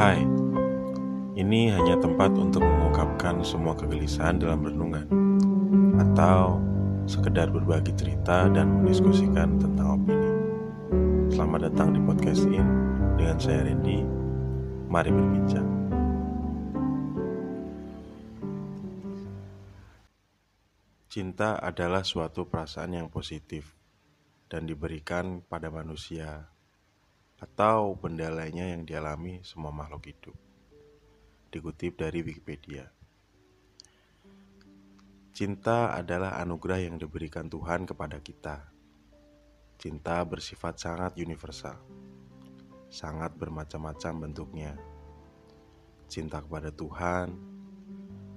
Hai, ini hanya tempat untuk mengungkapkan semua kegelisahan dalam renungan Atau sekedar berbagi cerita dan mendiskusikan tentang opini. Selamat datang di podcast ini dengan saya Randy. Mari berbincang. Cinta adalah suatu perasaan yang positif dan diberikan pada manusia atau benda lainnya yang dialami semua makhluk hidup. Dikutip dari Wikipedia. Cinta adalah anugerah yang diberikan Tuhan kepada kita. Cinta bersifat sangat universal, sangat bermacam-macam bentuknya. Cinta kepada Tuhan,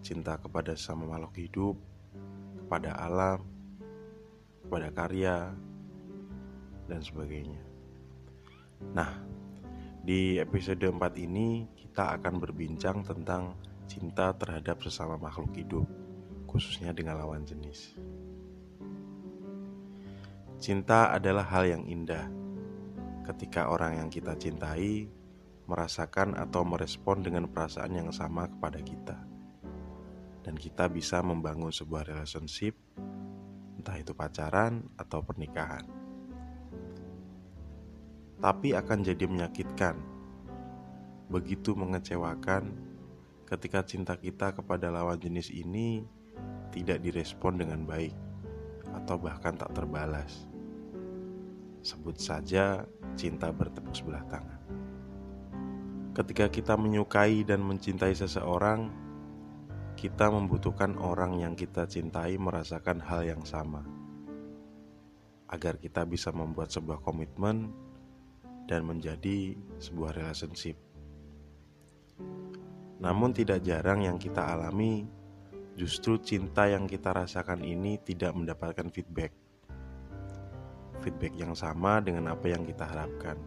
cinta kepada sama makhluk hidup, kepada alam, kepada karya, dan sebagainya. Nah, di episode 4 ini kita akan berbincang tentang cinta terhadap sesama makhluk hidup, khususnya dengan lawan jenis. Cinta adalah hal yang indah ketika orang yang kita cintai merasakan atau merespon dengan perasaan yang sama kepada kita. Dan kita bisa membangun sebuah relationship, entah itu pacaran atau pernikahan tapi akan jadi menyakitkan. Begitu mengecewakan ketika cinta kita kepada lawan jenis ini tidak direspon dengan baik atau bahkan tak terbalas. Sebut saja cinta bertepuk sebelah tangan. Ketika kita menyukai dan mencintai seseorang, kita membutuhkan orang yang kita cintai merasakan hal yang sama agar kita bisa membuat sebuah komitmen dan menjadi sebuah relationship. Namun, tidak jarang yang kita alami, justru cinta yang kita rasakan ini tidak mendapatkan feedback. Feedback yang sama dengan apa yang kita harapkan.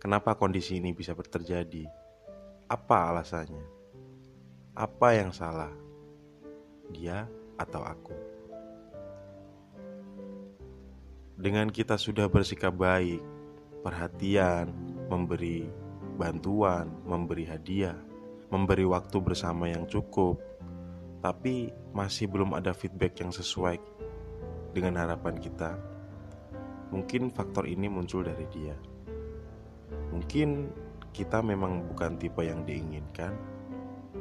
Kenapa kondisi ini bisa terjadi? Apa alasannya? Apa yang salah? Dia atau aku? Dengan kita sudah bersikap baik, perhatian, memberi bantuan, memberi hadiah, memberi waktu bersama yang cukup, tapi masih belum ada feedback yang sesuai dengan harapan kita. Mungkin faktor ini muncul dari dia. Mungkin kita memang bukan tipe yang diinginkan,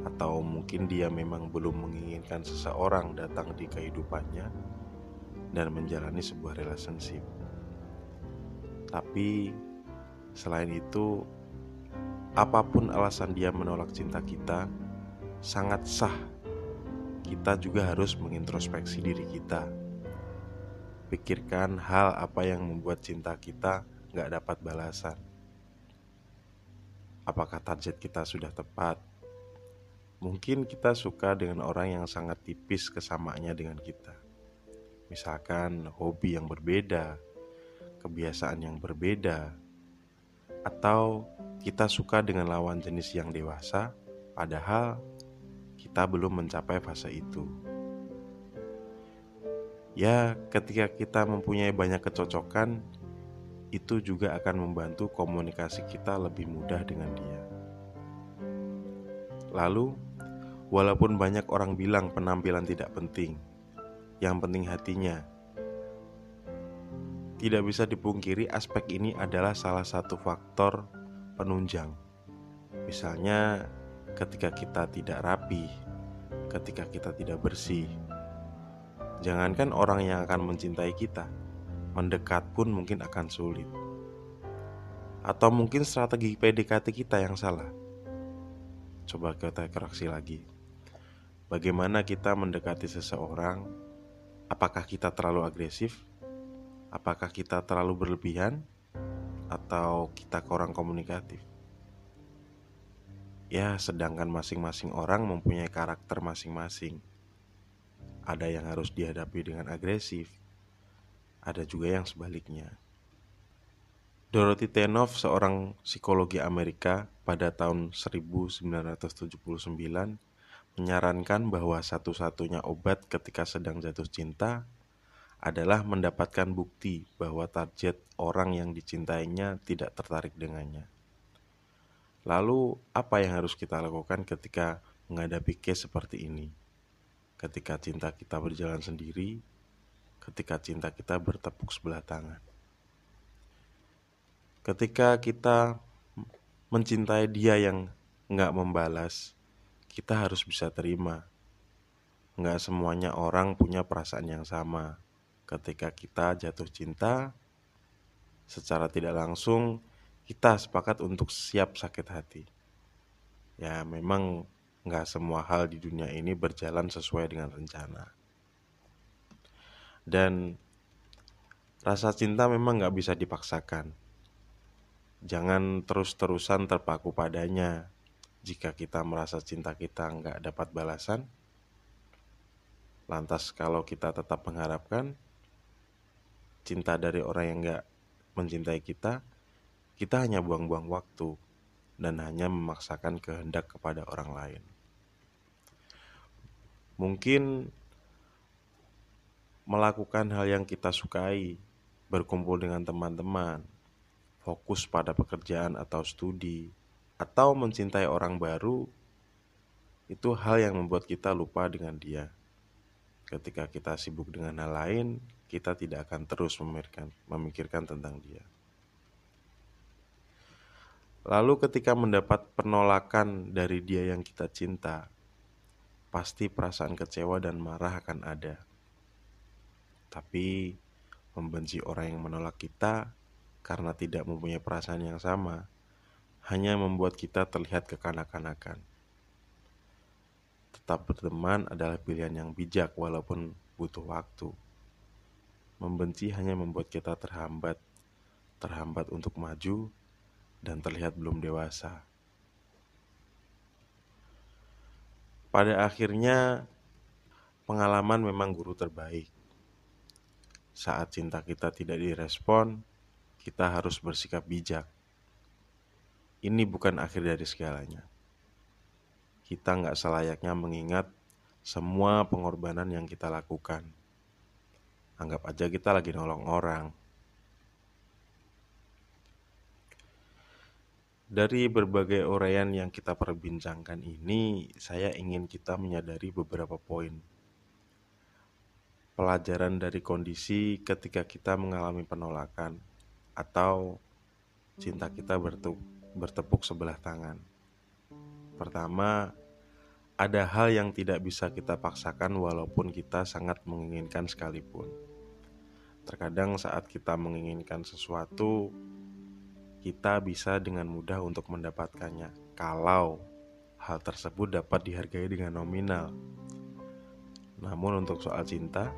atau mungkin dia memang belum menginginkan seseorang datang di kehidupannya dan menjalani sebuah relationship. Tapi selain itu, apa pun alasan dia menolak cinta kita, sangat sah. Kita juga harus mengintrospeksi diri kita. Pikirkan hal apa yang membuat cinta kita gak dapat balasan. Apakah target kita sudah tepat? Mungkin kita suka dengan orang yang sangat tipis kesamaannya dengan kita misalkan hobi yang berbeda, kebiasaan yang berbeda, atau kita suka dengan lawan jenis yang dewasa, padahal kita belum mencapai fase itu. Ya, ketika kita mempunyai banyak kecocokan, itu juga akan membantu komunikasi kita lebih mudah dengan dia. Lalu, walaupun banyak orang bilang penampilan tidak penting, yang penting hatinya. Tidak bisa dipungkiri, aspek ini adalah salah satu faktor penunjang. Misalnya, ketika kita tidak rapi, ketika kita tidak bersih, jangankan orang yang akan mencintai kita, mendekat pun mungkin akan sulit, atau mungkin strategi PDKT kita yang salah. Coba kita koreksi lagi. Bagaimana kita mendekati seseorang Apakah kita terlalu agresif? Apakah kita terlalu berlebihan? Atau kita kurang komunikatif? Ya, sedangkan masing-masing orang mempunyai karakter masing-masing. Ada yang harus dihadapi dengan agresif, ada juga yang sebaliknya. Dorothy Tenoff, seorang psikologi Amerika pada tahun 1979, menyarankan bahwa satu-satunya obat ketika sedang jatuh cinta adalah mendapatkan bukti bahwa target orang yang dicintainya tidak tertarik dengannya. Lalu, apa yang harus kita lakukan ketika menghadapi case seperti ini? Ketika cinta kita berjalan sendiri, ketika cinta kita bertepuk sebelah tangan. Ketika kita mencintai dia yang nggak membalas, kita harus bisa terima. Nggak semuanya orang punya perasaan yang sama. Ketika kita jatuh cinta, secara tidak langsung kita sepakat untuk siap sakit hati. Ya memang nggak semua hal di dunia ini berjalan sesuai dengan rencana. Dan rasa cinta memang nggak bisa dipaksakan. Jangan terus-terusan terpaku padanya. Jika kita merasa cinta kita nggak dapat balasan, lantas kalau kita tetap mengharapkan cinta dari orang yang nggak mencintai kita, kita hanya buang-buang waktu dan hanya memaksakan kehendak kepada orang lain. Mungkin melakukan hal yang kita sukai, berkumpul dengan teman-teman, fokus pada pekerjaan atau studi, atau mencintai orang baru, itu hal yang membuat kita lupa dengan dia. Ketika kita sibuk dengan hal lain, kita tidak akan terus memikirkan, memikirkan tentang dia. Lalu ketika mendapat penolakan dari dia yang kita cinta, pasti perasaan kecewa dan marah akan ada. Tapi membenci orang yang menolak kita karena tidak mempunyai perasaan yang sama hanya membuat kita terlihat kekanak-kanakan. Tetap berteman adalah pilihan yang bijak walaupun butuh waktu. Membenci hanya membuat kita terhambat, terhambat untuk maju dan terlihat belum dewasa. Pada akhirnya, pengalaman memang guru terbaik. Saat cinta kita tidak direspon, kita harus bersikap bijak. Ini bukan akhir dari segalanya. Kita nggak selayaknya mengingat semua pengorbanan yang kita lakukan. Anggap aja kita lagi nolong orang. Dari berbagai uraian yang kita perbincangkan ini, saya ingin kita menyadari beberapa poin. Pelajaran dari kondisi ketika kita mengalami penolakan atau cinta kita bertepuk sebelah tangan. Pertama, ada hal yang tidak bisa kita paksakan walaupun kita sangat menginginkan sekalipun. Terkadang saat kita menginginkan sesuatu, kita bisa dengan mudah untuk mendapatkannya kalau hal tersebut dapat dihargai dengan nominal. Namun untuk soal cinta,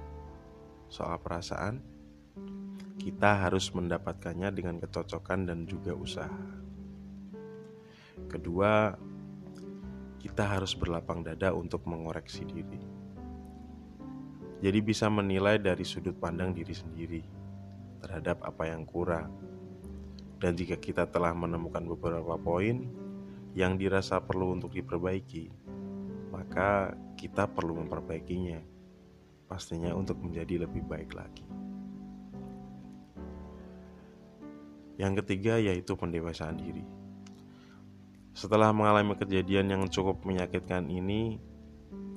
soal perasaan, kita harus mendapatkannya dengan kecocokan dan juga usaha. Kedua, kita harus berlapang dada untuk mengoreksi diri. Jadi bisa menilai dari sudut pandang diri sendiri terhadap apa yang kurang dan jika kita telah menemukan beberapa poin yang dirasa perlu untuk diperbaiki, maka kita perlu memperbaikinya, pastinya untuk menjadi lebih baik lagi. Yang ketiga yaitu pendewasaan diri. Setelah mengalami kejadian yang cukup menyakitkan ini,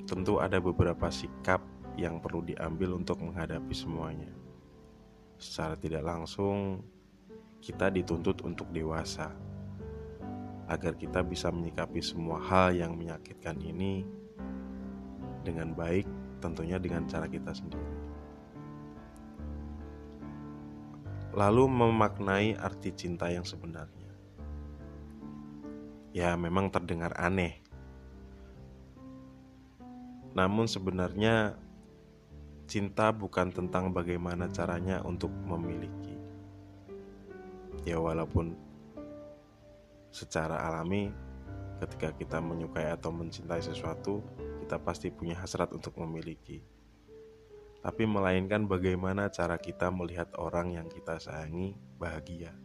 tentu ada beberapa sikap yang perlu diambil untuk menghadapi semuanya. Secara tidak langsung, kita dituntut untuk dewasa agar kita bisa menyikapi semua hal yang menyakitkan ini dengan baik, tentunya dengan cara kita sendiri. Lalu memaknai arti cinta yang sebenarnya. Ya, memang terdengar aneh. Namun sebenarnya cinta bukan tentang bagaimana caranya untuk memiliki. Ya walaupun secara alami ketika kita menyukai atau mencintai sesuatu kita pasti punya hasrat untuk memiliki. Tapi melainkan bagaimana cara kita melihat orang yang kita sayangi bahagia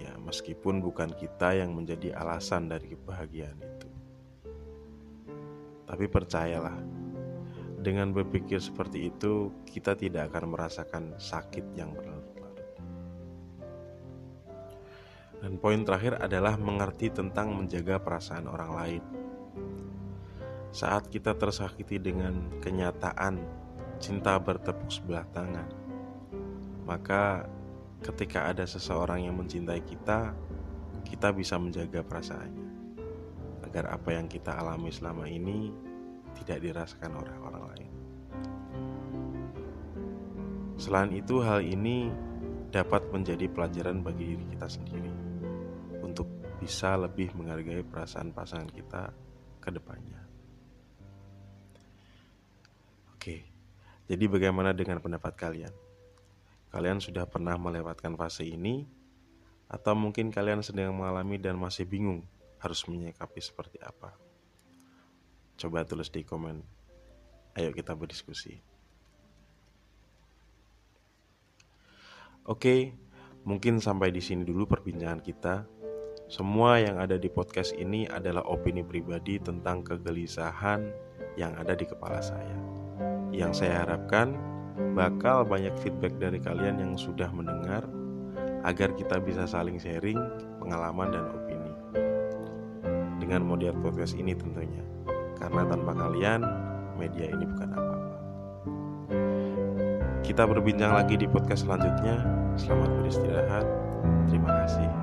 ya meskipun bukan kita yang menjadi alasan dari kebahagiaan itu tapi percayalah dengan berpikir seperti itu kita tidak akan merasakan sakit yang berlalu Dan poin terakhir adalah mengerti tentang menjaga perasaan orang lain. Saat kita tersakiti dengan kenyataan cinta bertepuk sebelah tangan, maka ketika ada seseorang yang mencintai kita, kita bisa menjaga perasaannya agar apa yang kita alami selama ini tidak dirasakan oleh orang lain. Selain itu, hal ini dapat menjadi pelajaran bagi diri kita sendiri untuk bisa lebih menghargai perasaan pasangan kita ke depannya. Oke, jadi bagaimana dengan pendapat kalian? Kalian sudah pernah melewatkan fase ini, atau mungkin kalian sedang mengalami dan masih bingung harus menyikapi seperti apa? Coba tulis di komen. Ayo kita berdiskusi. Oke, mungkin sampai di sini dulu perbincangan kita. Semua yang ada di podcast ini adalah opini pribadi tentang kegelisahan yang ada di kepala saya. Yang saya harapkan bakal banyak feedback dari kalian yang sudah mendengar agar kita bisa saling sharing pengalaman dan opini. Dengan model podcast ini tentunya. Karena tanpa kalian media ini bukan apa-apa. Kita berbincang lagi di podcast selanjutnya. Selamat beristirahat. Terima kasih.